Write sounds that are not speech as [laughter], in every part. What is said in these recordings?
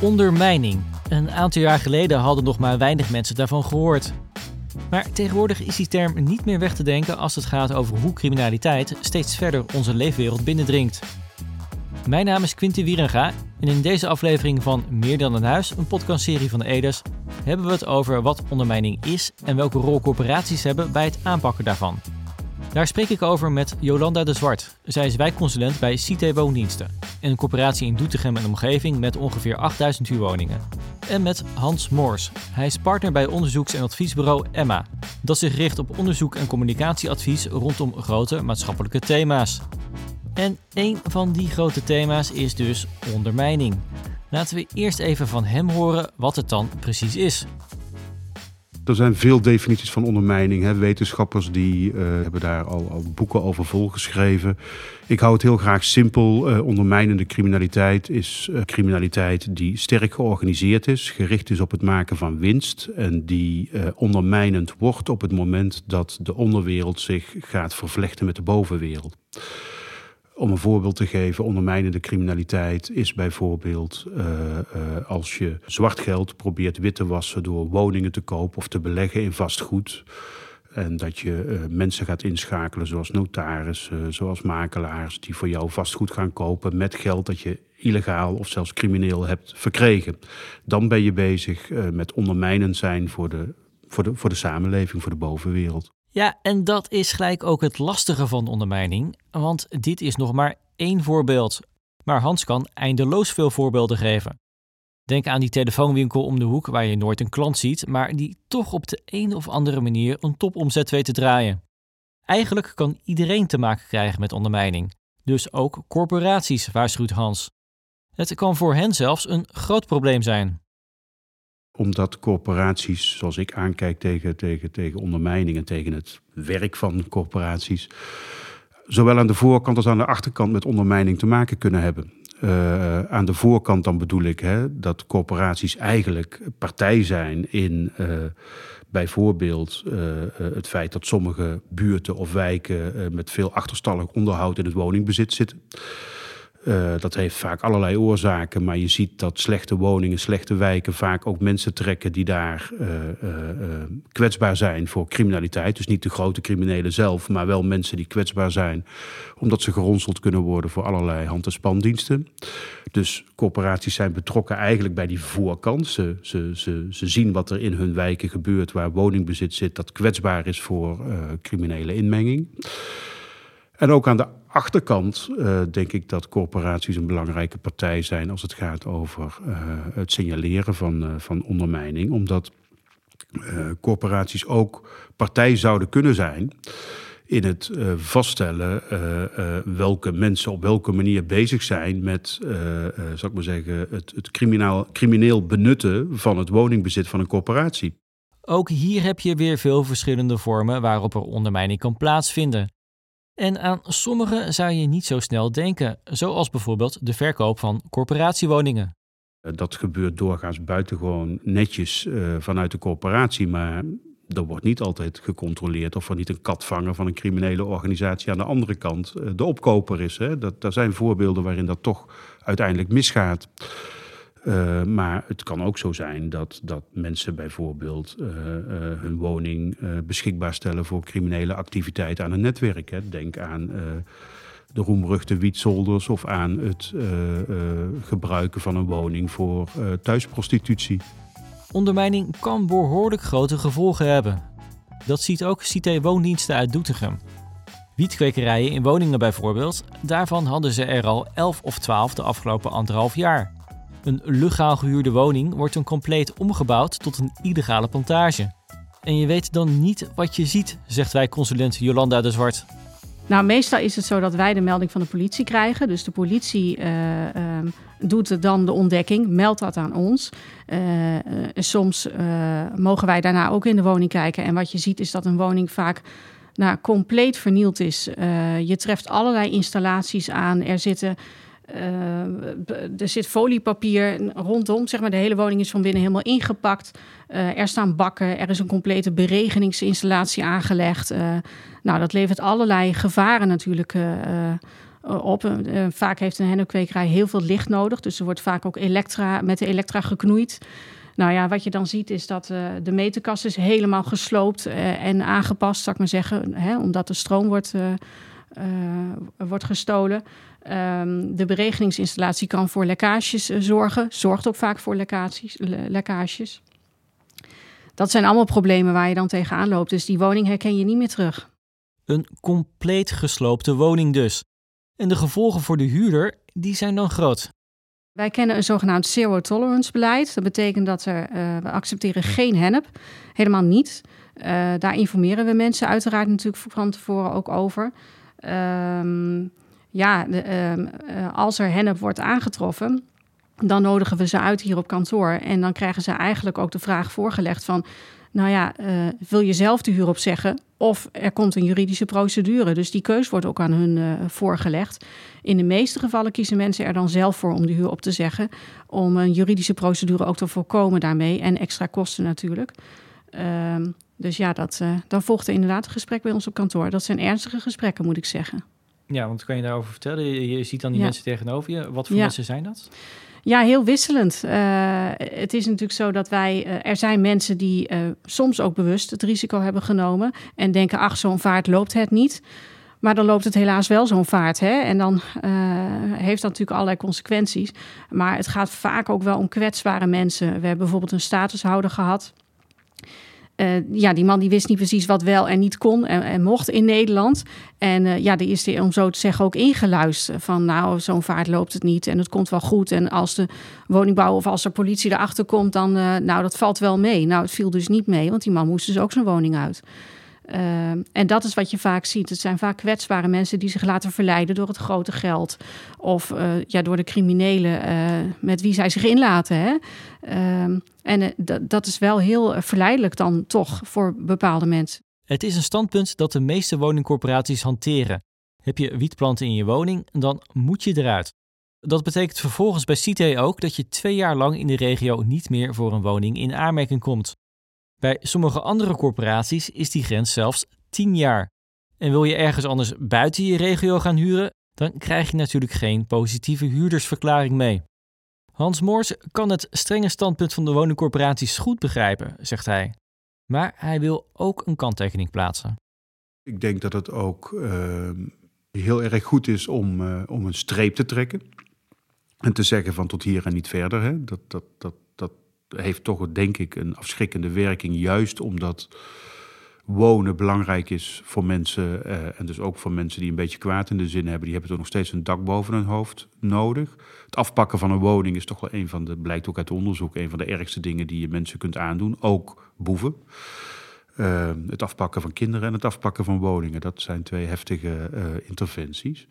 Ondermijning. Een aantal jaar geleden hadden nog maar weinig mensen daarvan gehoord. Maar tegenwoordig is die term niet meer weg te denken als het gaat over hoe criminaliteit steeds verder onze leefwereld binnendringt. Mijn naam is Quinty Wierenga en in deze aflevering van Meer dan een huis, een podcastserie van de hebben we het over wat ondermijning is en welke rol corporaties hebben bij het aanpakken daarvan. Daar spreek ik over met Jolanda de Zwart. Zij is wijkconsulent bij CT Woondiensten, een corporatie in Doetinchem en omgeving met ongeveer 8000 huurwoningen. En met Hans Moors. Hij is partner bij onderzoeks- en adviesbureau Emma, dat zich richt op onderzoek en communicatieadvies rondom grote maatschappelijke thema's. En een van die grote thema's is dus ondermijning. Laten we eerst even van hem horen wat het dan precies is. Er zijn veel definities van ondermijning. Hè. Wetenschappers die, uh, hebben daar al, al, boeken over volgeschreven. Ik hou het heel graag simpel. Uh, ondermijnende criminaliteit is uh, criminaliteit die sterk georganiseerd is, gericht is op het maken van winst en die ondermijnend wordt op het moment dat de onderwereld zich gaat vervlechten met de bovenwereld. Om een voorbeeld te geven, ondermijnende criminaliteit is bijvoorbeeld uh, uh, als je zwart geld probeert wit te wassen door woningen te kopen of te beleggen in vastgoed. En dat je uh, mensen gaat inschakelen zoals notarissen, zoals makelaars, die voor jou vastgoed gaan kopen met geld dat je illegaal of zelfs crimineel hebt verkregen. Dan ben je bezig met ondermijnend zijn voor de, voor, de, voor de samenleving, voor de bovenwereld. Ja, en dat is gelijk ook het lastige van ondermijning, want dit is nog maar één voorbeeld. Maar Hans kan eindeloos veel voorbeelden geven. Denk aan die telefoonwinkel om de hoek waar je nooit een klant ziet, maar die toch op de een of andere manier een topomzet weet te draaien. Eigenlijk kan iedereen te maken krijgen met ondermijning, dus ook corporaties, waarschuwt Hans. Het kan voor hen zelfs een groot probleem zijn omdat corporaties, zoals ik aankijk tegen, tegen, tegen ondermijning en tegen het werk van corporaties, zowel aan de voorkant als aan de achterkant met ondermijning te maken kunnen hebben. Uh, aan de voorkant dan bedoel ik hè, dat corporaties eigenlijk partij zijn in uh, bijvoorbeeld uh, het feit dat sommige buurten of wijken met veel achterstallig onderhoud in het woningbezit zitten. Uh, dat heeft vaak allerlei oorzaken, maar je ziet dat slechte woningen, slechte wijken vaak ook mensen trekken die daar uh, uh, kwetsbaar zijn voor criminaliteit. Dus niet de grote criminelen zelf, maar wel mensen die kwetsbaar zijn, omdat ze geronseld kunnen worden voor allerlei hand- en spandiensten. Dus corporaties zijn betrokken eigenlijk bij die voorkant. Ze, ze, ze, ze zien wat er in hun wijken gebeurt waar woningbezit zit dat kwetsbaar is voor criminele inmenging. En ook aan de achterkant uh, denk ik dat corporaties een belangrijke partij zijn als het gaat over uh, het signaleren van, uh, van ondermijning. Omdat corporaties ook partij zouden kunnen zijn in het vaststellen welke mensen op welke manier bezig zijn met, zal ik maar zeggen, het, het criminaal, crimineel benutten van het woningbezit van een corporatie. Ook hier heb je weer veel verschillende vormen waarop er ondermijning kan plaatsvinden. En aan sommige zou je niet zo snel denken, zoals bijvoorbeeld de verkoop van corporatiewoningen. Dat gebeurt doorgaans buitengewoon netjes uh, vanuit de corporatie, maar er wordt niet altijd gecontroleerd of er niet een katvanger van een criminele organisatie aan de andere kant uh, de opkoper is. Hè. Dat, er zijn voorbeelden waarin dat toch uiteindelijk misgaat. Uh, maar het kan ook zo zijn dat, dat mensen bijvoorbeeld uh, uh, hun woning beschikbaar stellen voor criminele activiteiten aan een netwerk. Hè. Denk aan de roemruchte wietzolders of aan het gebruiken van een woning voor thuisprostitutie. Ondermijning kan behoorlijk grote gevolgen hebben. Dat ziet ook CT Woondiensten uit Doetinchem. Wietkwekerijen in woningen bijvoorbeeld, daarvan hadden ze er al 11 of 12 de afgelopen anderhalf jaar. Een legaal gehuurde woning wordt dan compleet omgebouwd tot een illegale plantage. En je weet dan niet wat je ziet, zegt wij consulent Jolanda de Zwart. Nou, meestal is het zo dat wij de melding van de politie krijgen. Dus de politie uh, uh, doet dan de ontdekking, meldt dat aan ons. Uh, soms mogen wij daarna ook in de woning kijken. En wat je ziet is dat een woning vaak nou, compleet vernield is. je treft allerlei installaties aan. Er zitten uh, er zit foliepapier rondom, zeg maar. De hele woning is van binnen helemaal ingepakt. Uh, er staan bakken, er is een complete beregeningsinstallatie aangelegd. Uh, nou, dat levert allerlei gevaren natuurlijk op. vaak heeft een hennepkwekerij heel veel licht nodig. Dus er wordt vaak ook elektra, met de elektra geknoeid. Nou ja, wat je dan ziet is dat de meterkast is helemaal gesloopt en aangepast, zou ik maar zeggen. Hè, omdat de stroom wordt, wordt gestolen. Um, de beregeningsinstallatie kan voor lekkages zorgen. Zorgt ook vaak voor lekkages. lekkages. Dat zijn allemaal problemen waar je dan tegenaan loopt. Dus die woning herken je niet meer terug. Een compleet gesloopte woning dus. En de gevolgen voor de huurder, die zijn dan groot. Wij kennen een zogenaamd zero tolerance beleid. Dat betekent dat er, uh, we accepteren geen hennep. Helemaal niet. Uh, daar informeren we mensen uiteraard natuurlijk van tevoren ook over. Uh, ja, ehm, uh, als er hennep wordt aangetroffen, dan nodigen we ze uit hier op kantoor. En dan krijgen ze eigenlijk ook de vraag voorgelegd van... nou ja, uh, wil je zelf de huur opzeggen of er komt een juridische procedure? Dus die keus wordt ook aan hun uh, voorgelegd. In de meeste gevallen kiezen mensen er dan zelf voor om de huur op te zeggen... om een juridische procedure ook te voorkomen daarmee. En extra kosten natuurlijk. Uh, dus ja, dat, uh, dan volgt er inderdaad een gesprek bij ons op kantoor. Dat zijn ernstige gesprekken, moet ik zeggen. Ja, want kan je daarover vertellen? Je, je ziet dan die ja. mensen tegenover je. Wat voor ja. mensen zijn dat? Ja, heel wisselend. Uh, het is natuurlijk zo dat wij. Uh, er zijn mensen die soms ook bewust het risico hebben genomen. En denken: ach, zo'n vaart loopt het niet. Maar dan loopt het helaas wel zo'n vaart. Hè? En dan heeft dat natuurlijk allerlei consequenties. Maar het gaat vaak ook wel om kwetsbare mensen. We hebben bijvoorbeeld een statushouder gehad. Uh, ja, die man die wist niet precies wat wel en niet kon en, en mocht in Nederland. En uh, ja, die is er, om zo te zeggen, ook ingeluisterd. Van nou, zo'n vaart loopt het niet en het komt wel goed. En als de woningbouw of als de politie erachter komt, dan, uh, nou, dat valt wel mee. Nou, het viel dus niet mee, want die man moest dus ook zijn woning uit. Uh, en dat is wat je vaak ziet. Het zijn vaak kwetsbare mensen die zich laten verleiden door het grote geld. Of uh, ja, door de criminelen uh, met wie zij zich inlaten. Hè? Ehm, en eh, dat is wel heel verleidelijk dan toch voor bepaalde mensen. Het is een standpunt dat de meeste woningcorporaties hanteren. Heb je wietplanten in je woning, dan moet je eruit. Dat betekent vervolgens bij CITE ook dat je twee jaar lang in de regio niet meer voor een woning in aanmerking komt. Bij sommige andere corporaties is die grens zelfs 10 jaar. En wil je ergens anders buiten je regio gaan huren, dan krijg je natuurlijk geen positieve huurdersverklaring mee. Hans Moors kan het strenge standpunt van de woningcorporaties goed begrijpen, zegt hij. Maar hij wil ook een kanttekening plaatsen. Ik denk dat het ook uh, heel erg goed is om, uh, om een streep te trekken. En te zeggen van tot hier en niet verder. Hè. Dat, dat, dat, dat heeft toch, denk ik, een afschrikkende werking. Juist omdat wonen belangrijk is voor mensen. Uh, en dus ook voor mensen die een beetje kwaad in de zin hebben. Die hebben toch nog steeds een dak boven hun hoofd nodig. Het afpakken van een woning is toch wel een van de, blijkt ook uit onderzoek, een van de ergste dingen die je mensen kunt aandoen. Ook boeven. Uh, het afpakken van kinderen en het afpakken van woningen. Dat zijn twee heftige uh, interventies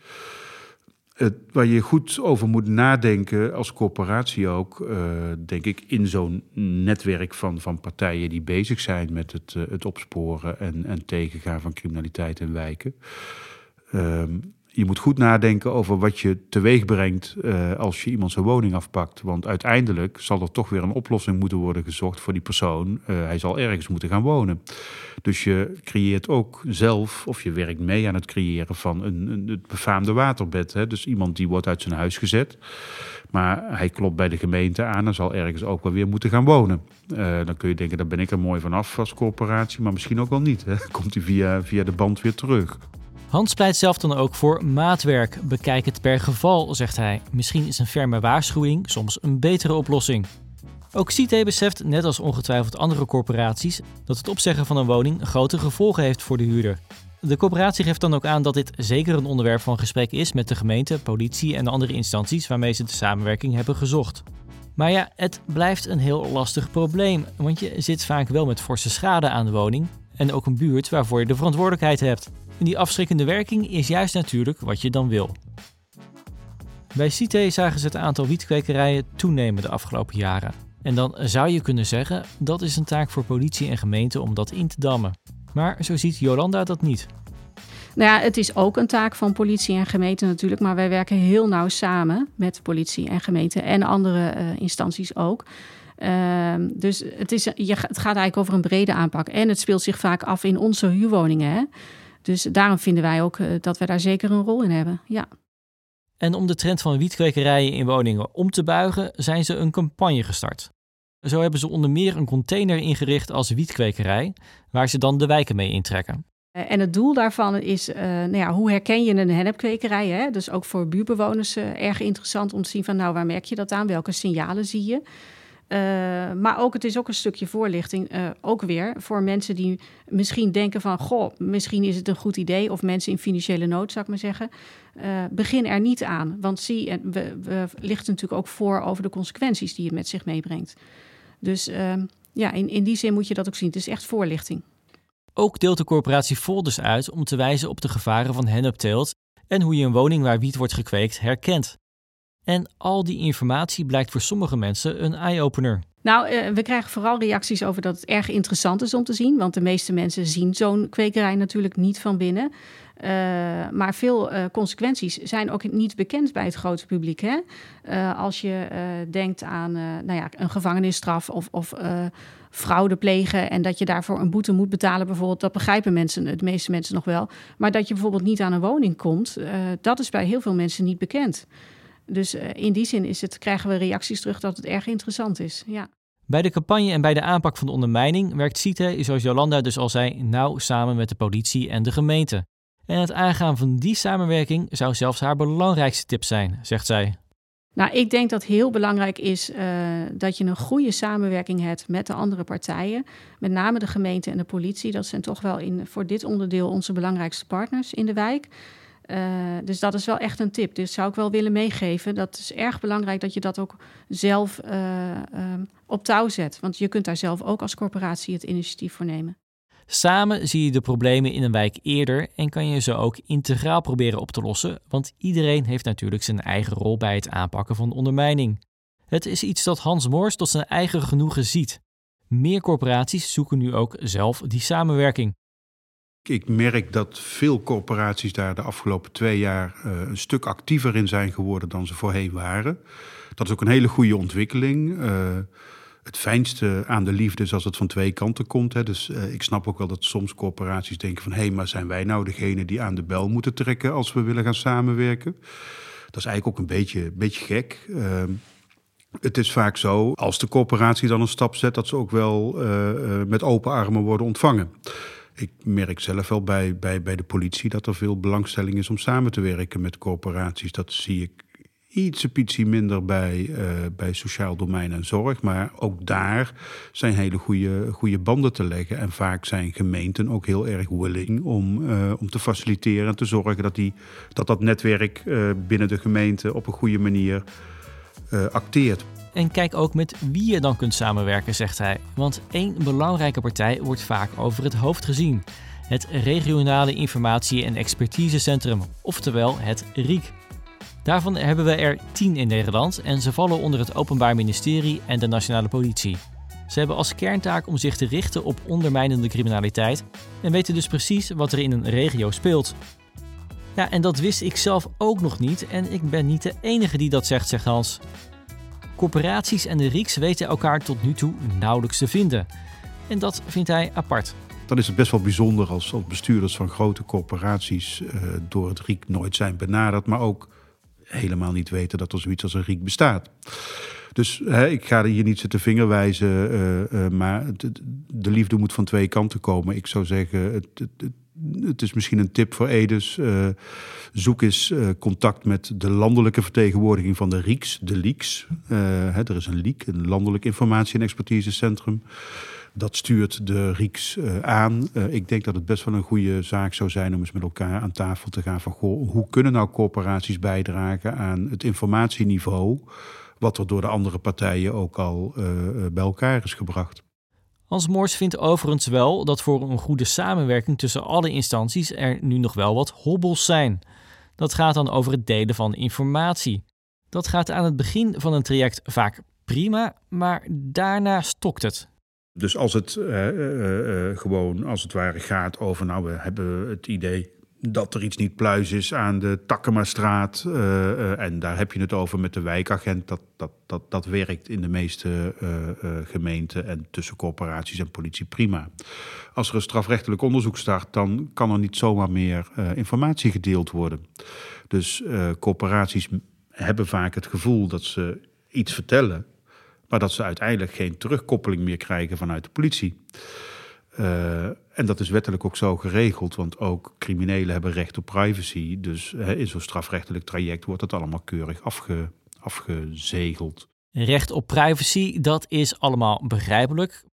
waar je goed over moet nadenken als corporatie ook, uh, denk ik, in zo'n netwerk van, van partijen die bezig zijn met het, uh, het opsporen en, en tegengaan van criminaliteit in wijken. Um, je moet goed nadenken over wat je teweeg brengt uh, als je iemand zijn woning afpakt. Want uiteindelijk zal er toch weer een oplossing moeten worden gezocht voor die persoon. Uh, hij zal ergens moeten gaan wonen. Dus je creëert ook zelf, of je werkt mee aan het creëren van een, een, het befaamde waterbed. Hè? Dus iemand die wordt uit zijn huis gezet. Maar hij klopt bij de gemeente aan en zal ergens ook wel weer moeten gaan wonen. Uh, dan kun je denken, daar ben ik er mooi vanaf als corporatie. Maar misschien ook wel niet. Hè? [laughs] Komt hij via, via de band weer terug. Hans pleit zelf dan ook voor maatwerk. Bekijk het per geval, zegt hij. Misschien is een ferme waarschuwing soms een betere oplossing. Ook CITE beseft, net als ongetwijfeld andere corporaties, dat het opzeggen van een woning grote gevolgen heeft voor de huurder. De corporatie geeft dan ook aan dat dit zeker een onderwerp van gesprek is met de gemeente, politie en andere instanties waarmee ze de samenwerking hebben gezocht. Maar ja, het blijft een heel lastig probleem, want je zit vaak wel met forse schade aan de woning en ook een buurt waarvoor je de verantwoordelijkheid hebt. En die afschrikkende werking is juist natuurlijk wat je dan wil. Bij CITE zagen ze het aantal wietkwekerijen toenemen de afgelopen jaren. En dan zou je kunnen zeggen dat is een taak voor politie en gemeente om dat in te dammen. Maar zo ziet Jolanda dat niet. Nou ja, het is ook een taak van politie en gemeente natuurlijk, maar wij werken heel nauw samen met politie en gemeente en andere uh, instanties ook. Uh, dus het, is, je, het gaat eigenlijk over een brede aanpak en het speelt zich vaak af in onze huurwoningen. Hè? Dus daarom vinden wij ook uh, dat we daar zeker een rol in hebben. Ja. En om de trend van wietkwekerijen in woningen om te buigen, zijn ze een campagne gestart. Zo hebben ze onder meer een container ingericht als wietkwekerij, waar ze dan de wijken mee intrekken. Eh, en het doel daarvan is, uh, nou ja, hoe herken je een hennepkwekerij? Hè? Dus ook voor buurtbewoners uh, erg interessant om te zien van, nou, waar merk je dat aan? Welke signalen zie je? Maar ook, het is ook een stukje voorlichting, ook weer voor mensen die misschien denken van, goh, misschien is het een goed idee, of mensen in financiële nood, zou ik maar zeggen. begin er niet aan, want zie, we lichten natuurlijk ook voor over de consequenties die het met zich meebrengt. Dus ehm, ja, in, in die zin moet je dat ook zien. Het is echt voorlichting. Ook deelt de corporatie folders uit om te wijzen op de gevaren van hennepteelt en hoe je een woning waar wiet wordt gekweekt herkent. En al die informatie blijkt voor sommige mensen een eye-opener. Nou, uh, we krijgen vooral reacties over dat het erg interessant is om te zien. Want de meeste mensen zien zo'n kwekerij natuurlijk niet van binnen. Uh, maar veel uh, consequenties zijn ook niet bekend bij het grote publiek. Hè? als je denkt aan nou ja, een gevangenisstraf of, of fraude plegen en dat je daarvoor een boete moet betalen, bijvoorbeeld, dat begrijpen mensen, de meeste mensen nog wel. Maar dat je bijvoorbeeld niet aan een woning komt, dat is bij heel veel mensen niet bekend. Dus in die zin is het, krijgen we reacties terug dat het erg interessant is. Ja. Bij de campagne en bij de aanpak van de ondermijning werkt CITE, zoals Jolanda dus al zei, nauw samen met de politie en de gemeente. En het aangaan van die samenwerking zou zelfs haar belangrijkste tip zijn, zegt zij. Nou, ik denk dat heel belangrijk is uh, dat je een goede samenwerking hebt met de andere partijen. Met name de gemeente en de politie. Dat zijn toch wel in, voor dit onderdeel onze belangrijkste partners in de wijk. Uh, dus dat is wel echt een tip. Dus zou ik wel willen meegeven. Dat is erg belangrijk dat je dat ook zelf uh, um, op touw zet. Want je kunt daar zelf ook als corporatie het initiatief voor nemen. Samen zie je de problemen in een wijk eerder en kan je ze ook integraal proberen op te lossen, want iedereen heeft natuurlijk zijn eigen rol bij het aanpakken van ondermijning. Het is iets dat Hans Moors tot zijn eigen genoegen ziet. Meer corporaties zoeken nu ook zelf die samenwerking. Ik merk dat veel corporaties daar de afgelopen twee jaar uh, een stuk actiever in zijn geworden dan ze voorheen waren. Dat is ook een hele goede ontwikkeling. Uh, het fijnste aan de liefde is als het van twee kanten komt. Hè. Dus uh, ik snap ook wel dat soms corporaties denken van... hé, hey, maar zijn wij nou degene die aan de bel moeten trekken als we willen gaan samenwerken? Dat is eigenlijk ook een beetje, beetje gek. Uh, het is vaak zo, als de corporatie dan een stap zet... dat ze ook wel met open armen worden ontvangen. Ik merk zelf wel bij, bij, bij de politie dat er veel belangstelling is om samen te werken met corporaties. Dat zie ik ietsje minder bij, uh, bij sociaal domein en zorg. Maar ook daar zijn hele goede, goede banden te leggen. En vaak zijn gemeenten ook heel erg willing om, uh, om te faciliteren en te zorgen dat die, dat, dat netwerk uh, binnen de gemeente op een goede manier acteert. En kijk ook met wie je dan kunt samenwerken, zegt hij. Want één belangrijke partij wordt vaak over het hoofd gezien. Het Regionale Informatie- en Expertisecentrum, oftewel het RIEK. Daarvan hebben we er tien in Nederland en ze vallen onder het Openbaar Ministerie en de Nationale Politie. Ze hebben als kerntaak om zich te richten op ondermijnende criminaliteit en weten dus precies wat er in een regio speelt. Ja, en dat wist ik zelf ook nog niet en ik ben niet de enige die dat zegt, zegt Hans. Corporaties en de RIEKs weten elkaar tot nu toe nauwelijks te vinden. En dat vindt hij apart. Dan is het best wel bijzonder als, bestuurders van grote corporaties uh, door het RIEK nooit zijn benaderd, maar ook helemaal niet weten dat er zoiets als een Riek bestaat. Dus hè, ik ga hier niet zitten vingerwijzen, uh, uh, maar de liefde moet van twee kanten komen. Ik zou zeggen, het, het is misschien een tip voor Edes. Uh, zoek eens contact met de landelijke vertegenwoordiging van de RIEKS, de LIEKS. Hè, er is een LIEK, een Landelijk Informatie- en Expertisecentrum. Dat stuurt de RIEKS aan. Ik denk dat het best wel een goede zaak zou zijn om eens met elkaar aan tafel te gaan van goh, hoe kunnen nou corporaties bijdragen aan het informatieniveau wat er door de andere partijen ook al bij elkaar is gebracht. Hans Moors vindt overigens wel dat voor een goede samenwerking tussen alle instanties er nu nog wel wat hobbels zijn. Dat gaat dan over het delen van informatie. Dat gaat aan het begin van een traject vaak prima, maar daarna stokt het. Dus als het uh, uh, gewoon als het ware gaat over, nou, we hebben het idee dat er iets niet pluis is aan de Takkemastraat. Uh, en daar heb je het over met de wijkagent. Dat, dat, dat, dat werkt in de meeste gemeenten en tussen corporaties en politie prima. Als er een strafrechtelijk onderzoek start, dan kan er niet zomaar meer informatie gedeeld worden. Dus corporaties hebben vaak het gevoel dat ze iets vertellen, maar dat ze uiteindelijk geen terugkoppeling meer krijgen vanuit de politie. Uh, en dat is wettelijk ook zo geregeld, want ook criminelen hebben recht op privacy. Dus in zo'n strafrechtelijk traject wordt dat allemaal keurig afge, afgezegeld. Recht op privacy, dat is allemaal begrijpelijk.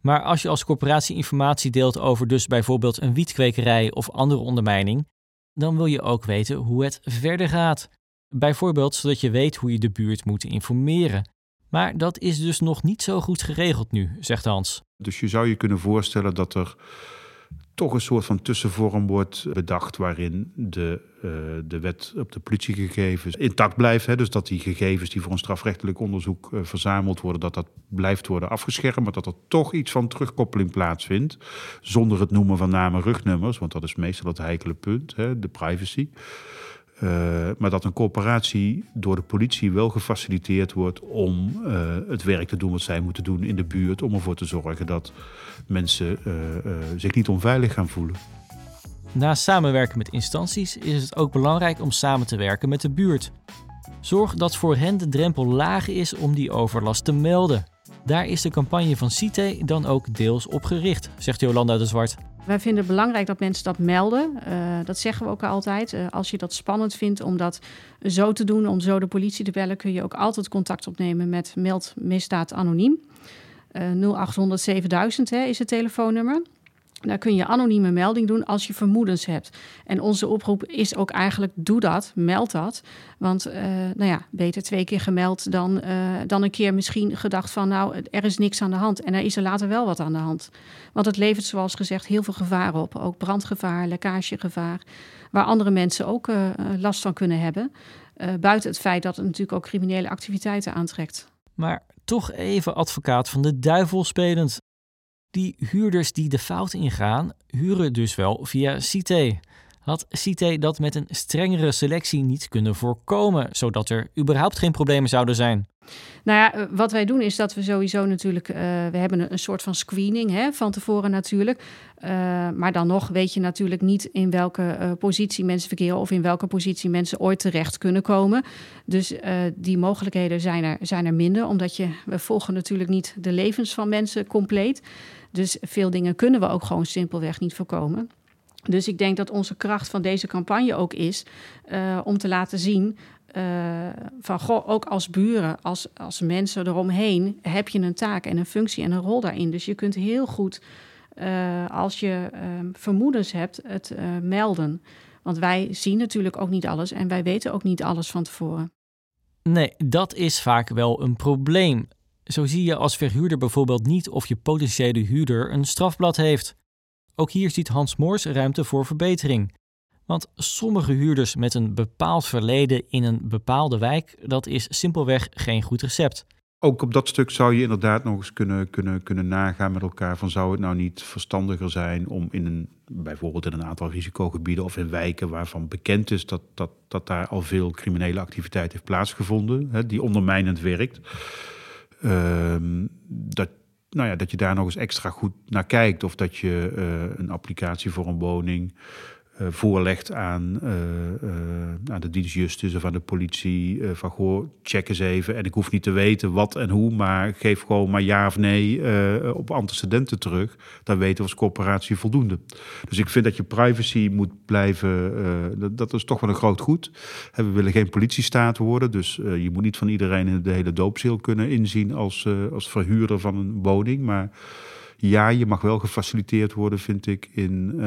Maar als je als corporatie informatie deelt over dus bijvoorbeeld een wietkwekerij of andere ondermijning, dan wil je ook weten hoe het verder gaat. Bijvoorbeeld zodat je weet hoe je de buurt moet informeren. Maar dat is dus nog niet zo goed geregeld nu, zegt Hans. Dus je zou je kunnen voorstellen dat er toch een soort van tussenvorm wordt bedacht waarin de, uh, de wet op de politiegegevens intact blijft. Hè? Dus dat die gegevens die voor een strafrechtelijk onderzoek uh, verzameld worden, dat dat blijft worden afgeschermd, maar dat er toch iets van terugkoppeling plaatsvindt. Zonder het noemen van namen rugnummers, want dat is meestal het heikele punt, hè? de privacy. Uh, maar dat een corporatie door de politie wel gefaciliteerd wordt om uh, het werk te doen wat zij moeten doen in de buurt. Om ervoor te zorgen dat mensen uh, zich niet onveilig gaan voelen. Naast samenwerken met instanties is het ook belangrijk om samen te werken met de buurt. Zorg dat voor hen de drempel laag is om die overlast te melden. Daar is de campagne van CITE dan ook deels op gericht, zegt Jolanda de Zwart. Wij vinden het belangrijk dat mensen dat melden. Uh, dat zeggen we ook altijd. Uh, als je dat spannend vindt om dat zo te doen, om zo de politie te bellen, kun je ook altijd contact opnemen met Meld Misdaad Anoniem. Uh, 0800 7000 hè, is het telefoonnummer. Daar kun je anonieme melding doen als je vermoedens hebt. En onze oproep is ook eigenlijk: doe dat, meld dat. Want uh, nou ja, beter twee keer gemeld dan, uh, dan een keer misschien gedacht van: nou, er is niks aan de hand. En er is er later wel wat aan de hand. Want het levert, zoals gezegd, heel veel gevaar op. Ook brandgevaar, lekkagegevaar. Waar andere mensen ook uh, last van kunnen hebben. buiten het feit dat het natuurlijk ook criminele activiteiten aantrekt. Maar toch even advocaat van de duivel spelend. Die huurders die de fout ingaan, huren dus wel via CT. Had CT dat met een strengere selectie niet kunnen voorkomen, zodat er überhaupt geen problemen zouden zijn? Nou ja, eh, wat wij doen is dat we sowieso natuurlijk, uh, we hebben een, soort van screening hè, van tevoren natuurlijk. Uh, maar dan nog weet je natuurlijk niet in welke positie mensen verkeren of in welke positie mensen ooit terecht kunnen komen. Dus die mogelijkheden zijn er, zijn er minder, omdat je, we volgen natuurlijk niet de levens van mensen compleet. Dus veel dingen kunnen we ook gewoon simpelweg niet voorkomen. Dus ik denk dat onze kracht van deze campagne ook is uh, om te laten zien. Uh, van goh, ook als buren, als, als mensen eromheen, heb je een taak en een functie en een rol daarin. Dus je kunt heel goed, uh, als je vermoedens hebt, het melden. Want wij zien natuurlijk ook niet alles en wij weten ook niet alles van tevoren. Nee, dat is vaak wel een probleem. Zo zie je als verhuurder bijvoorbeeld niet of je potentiële huurder een strafblad heeft. Ook hier ziet Hans Moors ruimte voor verbetering. Want sommige huurders met een bepaald verleden in een bepaalde wijk, dat is simpelweg geen goed recept. Ook op dat stuk zou je inderdaad nog eens kunnen, kunnen, kunnen nagaan met elkaar van zou het nou niet verstandiger zijn om in een, bijvoorbeeld in een aantal risicogebieden of in wijken waarvan bekend is dat, dat, dat daar al veel criminele activiteit heeft plaatsgevonden, hè, die ondermijnend werkt dat, nou ja, dat je daar nog eens extra goed naar kijkt. Of dat je uh, een applicatie voor een woning voorlegt aan, uh, aan de dienst of aan de politie. van goh, check eens even. En ik hoef niet te weten wat en hoe, maar geef gewoon maar ja of nee op antecedenten terug. Dan weten we als corporatie voldoende. Dus ik vind dat je privacy moet blijven. Dat, dat, is toch wel een groot goed. we willen geen politiestaat worden. Dus je moet niet van iedereen de hele doopzeel kunnen inzien als, als verhuurder van een woning. Maar ja, je mag wel gefaciliteerd worden, vind ik, in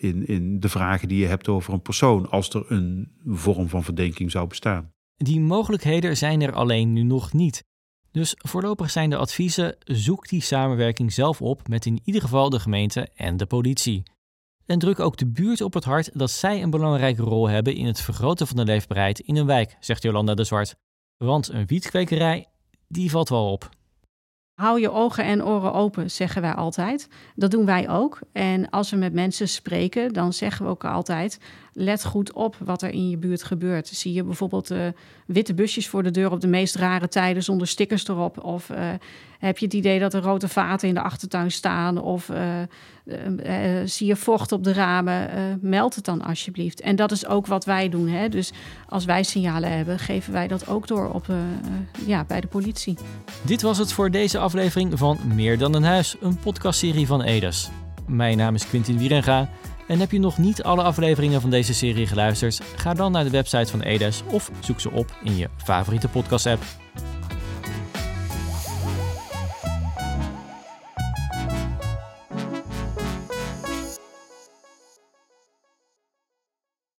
in, in de vragen die je hebt over een persoon, als er een vorm van verdenking zou bestaan. Die mogelijkheden zijn er alleen nu nog niet. Dus voorlopig zijn de adviezen: zoek die samenwerking zelf op met in ieder geval de gemeente en de politie. En druk ook de buurt op het hart dat zij een belangrijke rol hebben in het vergroten van de leefbaarheid in een wijk, zegt Jolanda de Zwart. Want een wietkwekerij, die valt wel op. Hou je ogen en oren open, zeggen wij altijd. Dat doen wij ook. En als we met mensen spreken, dan zeggen we ook altijd: let goed op wat er in je buurt gebeurt. Zie je bijvoorbeeld uh, witte busjes voor de deur op de meest rare tijden zonder stickers erop? Of uh, heb je het idee dat er rode vaten in de achtertuin staan? Of uh, zie je vocht op de ramen? meld het dan alsjeblieft. En dat is ook wat wij doen. Hè? Dus als wij signalen hebben, geven wij dat ook door op, ja, bij de politie. Dit was het voor deze aflevering van Meer dan een huis, een podcastserie van Edes. Mijn naam is Quintin Wierenga. En heb je nog niet alle afleveringen van deze serie geluisterd? Ga dan naar de website van Edes of zoek ze op in je favoriete podcast-app.